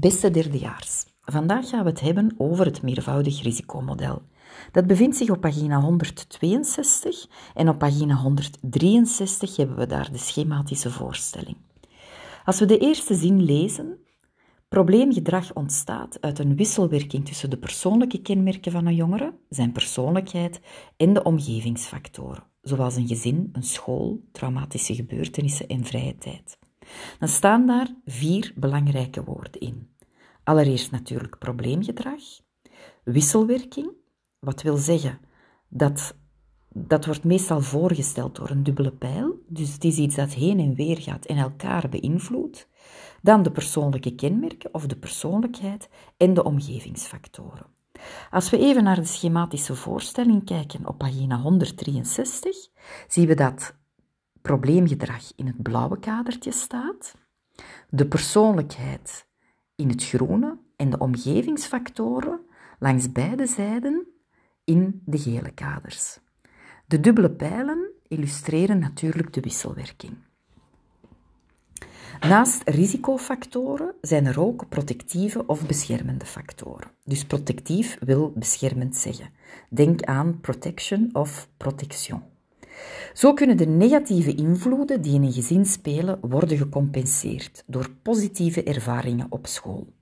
Beste derdejaars, vandaag gaan we het hebben over het meervoudig risicomodel. Dat bevindt zich op pagina 162 en op pagina 163 hebben we daar de schematische voorstelling. Als we de eerste zin lezen, probleemgedrag ontstaat uit een wisselwerking tussen de persoonlijke kenmerken van een jongere, zijn persoonlijkheid en de omgevingsfactoren, zoals een gezin, een school, traumatische gebeurtenissen en vrije tijd. Dan staan daar vier belangrijke woorden in. Allereerst natuurlijk probleemgedrag, wisselwerking, wat wil zeggen dat dat wordt meestal voorgesteld door een dubbele pijl, dus het is iets dat heen en weer gaat en elkaar beïnvloedt. Dan de persoonlijke kenmerken of de persoonlijkheid en de omgevingsfactoren. Als we even naar de schematische voorstelling kijken op pagina 163, zien we dat probleemgedrag in het blauwe kadertje staat, de persoonlijkheid in het groene en de omgevingsfactoren langs beide zijden in de gele kaders. De dubbele pijlen illustreren natuurlijk de wisselwerking. Naast risicofactoren zijn er ook protectieve of beschermende factoren. Dus protectief wil beschermend zeggen. Denk aan protection of protection. Zo kunnen de negatieve invloeden die in een gezin spelen worden gecompenseerd door positieve ervaringen op school.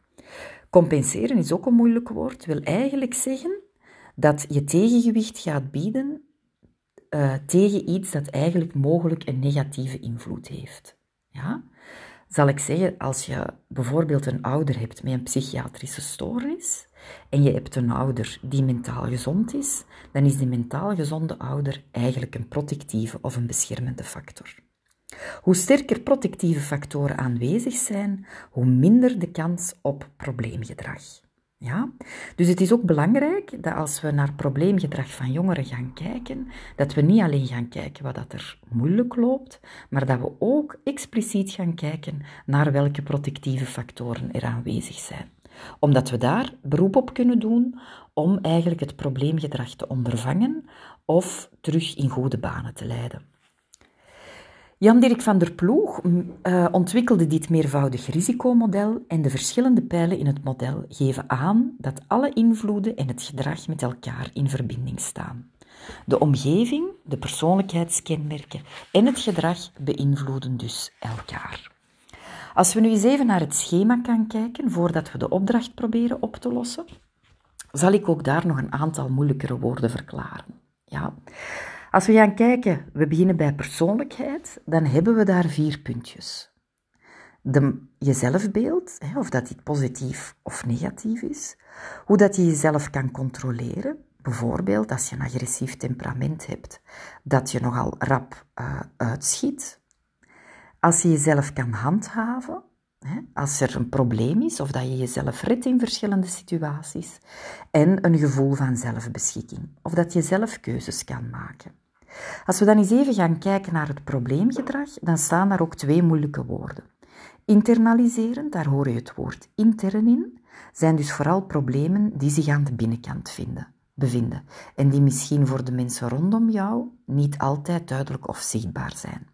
Compenseren is ook een moeilijk woord, wil eigenlijk zeggen dat je tegengewicht gaat bieden uh, tegen iets dat eigenlijk mogelijk een negatieve invloed heeft. Ja? Zal ik zeggen, als je bijvoorbeeld een ouder hebt met een psychiatrische stoornis en je hebt een ouder die mentaal gezond is, dan is die mentaal gezonde ouder eigenlijk een protectieve of een beschermende factor. Hoe sterker protectieve factoren aanwezig zijn, hoe minder de kans op probleemgedrag. Ja? Dus het is ook belangrijk dat als we naar probleemgedrag van jongeren gaan kijken, dat we niet alleen gaan kijken wat dat er moeilijk loopt, maar dat we ook expliciet gaan kijken naar welke protectieve factoren er aanwezig zijn. Omdat we daar beroep op kunnen doen om eigenlijk het probleemgedrag te ondervangen of terug in goede banen te leiden. Jan-Dirk van der Ploeg uh, ontwikkelde dit meervoudig risicomodel en de verschillende pijlen in het model geven aan dat alle invloeden en het gedrag met elkaar in verbinding staan. De omgeving, de persoonlijkheidskenmerken en het gedrag beïnvloeden dus elkaar. Als we nu eens even naar het schema gaan kijken voordat we de opdracht proberen op te lossen, zal ik ook daar nog een aantal moeilijkere woorden verklaren. Ja. Als we gaan kijken, we beginnen bij persoonlijkheid, dan hebben we daar vier puntjes. De, je of dat dit positief of negatief is. Hoe dat je jezelf kan controleren. Bijvoorbeeld als je een agressief temperament hebt, dat je nogal rap uh, uitschiet. Als je jezelf kan handhaven, als er een probleem is of dat je jezelf redt in verschillende situaties. En een gevoel van zelfbeschikking, of dat je zelf keuzes kan maken. Als we dan eens even gaan kijken naar het probleemgedrag, dan staan daar ook twee moeilijke woorden. Internaliseren, daar hoor je het woord intern in, zijn dus vooral problemen die zich aan de binnenkant vinden, bevinden en die misschien voor de mensen rondom jou niet altijd duidelijk of zichtbaar zijn.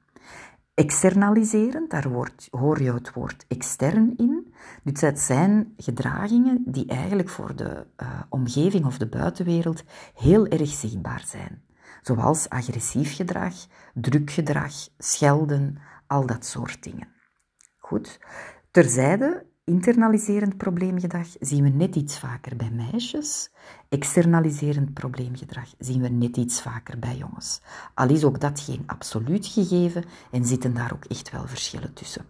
Externaliseren, daar hoor je het woord extern in. Dus dat zijn gedragingen die eigenlijk voor de uh, omgeving of de buitenwereld heel erg zichtbaar zijn zoals agressief gedrag, drukgedrag, schelden, al dat soort dingen. Goed, terzijde, internaliserend probleemgedrag zien we net iets vaker bij meisjes. Externaliserend probleemgedrag zien we net iets vaker bij jongens. Al is ook dat geen absoluut gegeven en zitten daar ook echt wel verschillen tussen.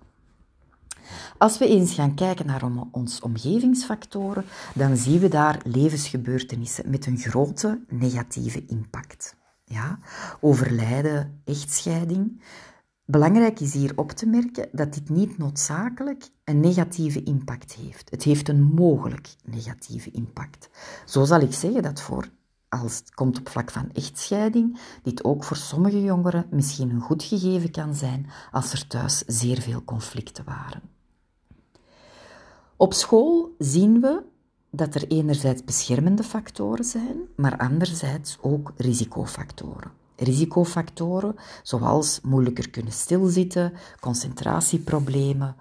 Als we eens gaan kijken naar onze omgevingsfactoren, dan zien we daar levensgebeurtenissen met een grote negatieve impact. Ja? Overlijden, echtscheiding. Belangrijk is hier op te merken dat dit niet noodzakelijk een negatieve impact heeft. Het heeft een mogelijk negatieve impact. Zo zal ik zeggen dat voor, als het komt op vlak van echtscheiding, dit ook voor sommige jongeren misschien een goed gegeven kan zijn als er thuis zeer veel conflicten waren. Op school zien we dat er enerzijds beschermende factoren zijn, maar anderzijds ook risicofactoren. Risicofactoren zoals moeilijker kunnen stilzitten, concentratieproblemen,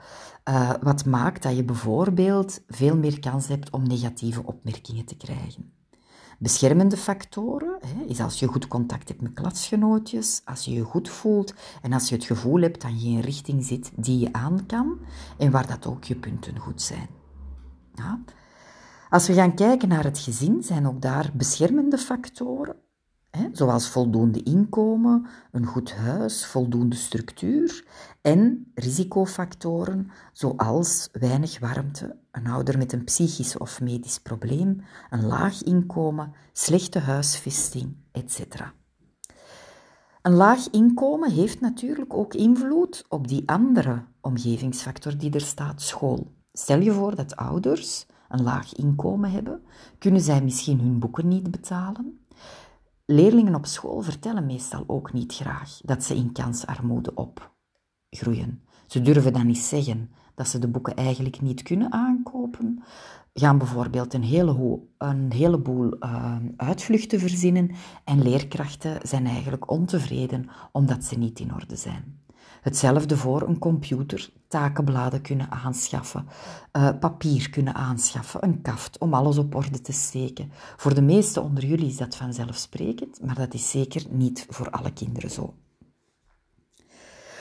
uh, wat maakt dat je bijvoorbeeld veel meer kans hebt om negatieve opmerkingen te krijgen. Beschermende factoren hè, is als je goed contact hebt met klasgenootjes, als je je goed voelt en als je het gevoel hebt dat je in een richting zit die je aan kan en waar dat ook je punten goed zijn. Ja. Als we gaan kijken naar het gezin, zijn ook daar beschermende factoren zoals voldoende inkomen, een goed huis, voldoende structuur en risicofactoren zoals weinig warmte, een ouder met een psychisch of medisch probleem, een laag inkomen, slechte huisvesting, etc. Een laag inkomen heeft natuurlijk ook invloed op die andere omgevingsfactor die er staat, school. Stel je voor dat ouders een laag inkomen hebben, kunnen zij misschien hun boeken niet betalen, Leerlingen op school vertellen meestal ook niet graag dat ze in kansarmoede opgroeien. Ze durven dan niet zeggen dat ze de boeken eigenlijk niet kunnen aankopen, gaan bijvoorbeeld een, hele een heleboel uh, uitvluchten verzinnen en leerkrachten zijn eigenlijk ontevreden omdat ze niet in orde zijn. Hetzelfde voor een computer, takenbladen kunnen aanschaffen, uh, papier kunnen aanschaffen, een kaft om alles op orde te steken. Voor de meesten onder jullie is dat vanzelfsprekend, maar dat is zeker niet voor alle kinderen zo.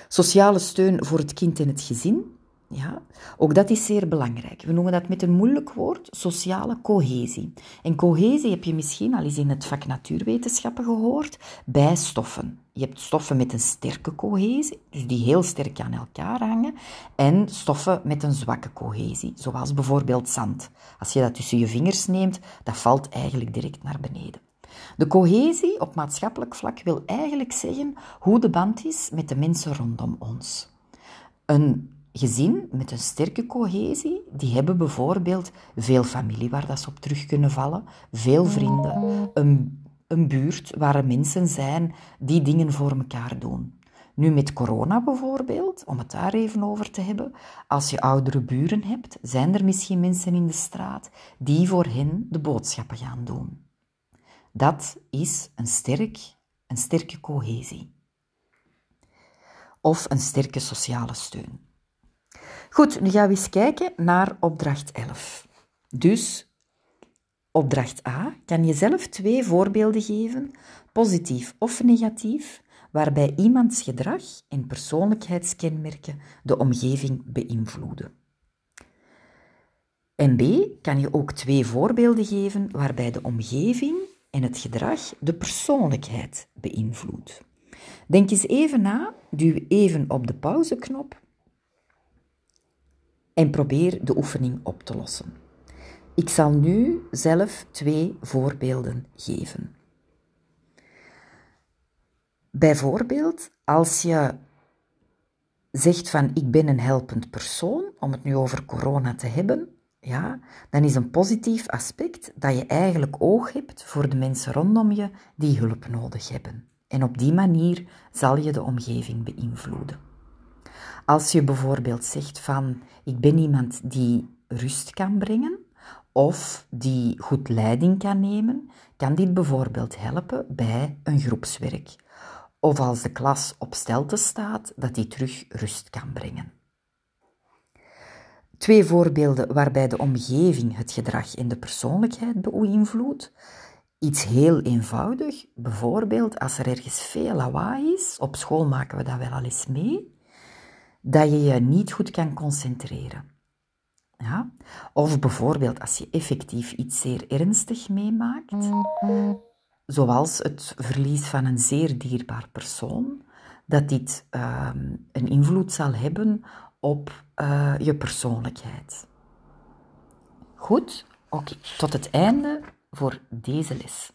Sociale steun voor het kind en het gezin ja, ook dat is zeer belangrijk. We noemen dat met een moeilijk woord sociale cohesie. En cohesie heb je misschien al eens in het vak natuurwetenschappen gehoord bij stoffen. Je hebt stoffen met een sterke cohesie, dus die heel sterk aan elkaar hangen, en stoffen met een zwakke cohesie, zoals bijvoorbeeld zand. Als je dat tussen je vingers neemt, dat valt eigenlijk direct naar beneden. De cohesie op maatschappelijk vlak wil eigenlijk zeggen hoe de band is met de mensen rondom ons. Een gezin met een sterke cohesie, die hebben bijvoorbeeld veel familie waar dat ze op terug kunnen vallen, veel vrienden, een, een buurt waar mensen zijn die dingen voor elkaar doen. Nu met corona bijvoorbeeld, om het daar even over te hebben, als je oudere buren hebt, zijn er misschien mensen in de straat die voor hen de boodschappen gaan doen. Dat is een, sterk, een sterke cohesie. Of een sterke sociale steun. Goed, nu gaan we eens kijken naar opdracht 11. Dus opdracht A kan je zelf twee voorbeelden geven, positief of negatief, waarbij iemands gedrag en persoonlijkheidskenmerken de omgeving beïnvloeden. En B kan je ook twee voorbeelden geven waarbij de omgeving en het gedrag de persoonlijkheid beïnvloedt. Denk eens even na, duw even op de pauzeknop en probeer de oefening op te lossen. Ik zal nu zelf twee voorbeelden geven. Bijvoorbeeld, als je zegt van ik ben een helpend persoon, om het nu over corona te hebben, ja, dan is een positief aspect dat je eigenlijk oog hebt voor de mensen rondom je die hulp nodig hebben. En op die manier zal je de omgeving beïnvloeden. Als je bijvoorbeeld zegt van ik ben iemand die rust kan brengen of die goed leiding kan nemen, kan dit bijvoorbeeld helpen bij een groepswerk. Of als de klas op stelte staat, dat die terug rust kan brengen. Twee voorbeelden waarbij de omgeving het gedrag en de persoonlijkheid beïnvloedt. Iets heel eenvoudig, bijvoorbeeld als er ergens veel lawaai is, op school maken we dat wel al eens mee, dat je je niet goed kan concentreren. Ja? Of bijvoorbeeld als je effectief iets zeer ernstig meemaakt, zoals het verlies van een zeer dierbaar persoon, dat dit ehm, een invloed zal hebben op uh, je persoonlijkheid. Goed, oké, tot het einde voor deze les.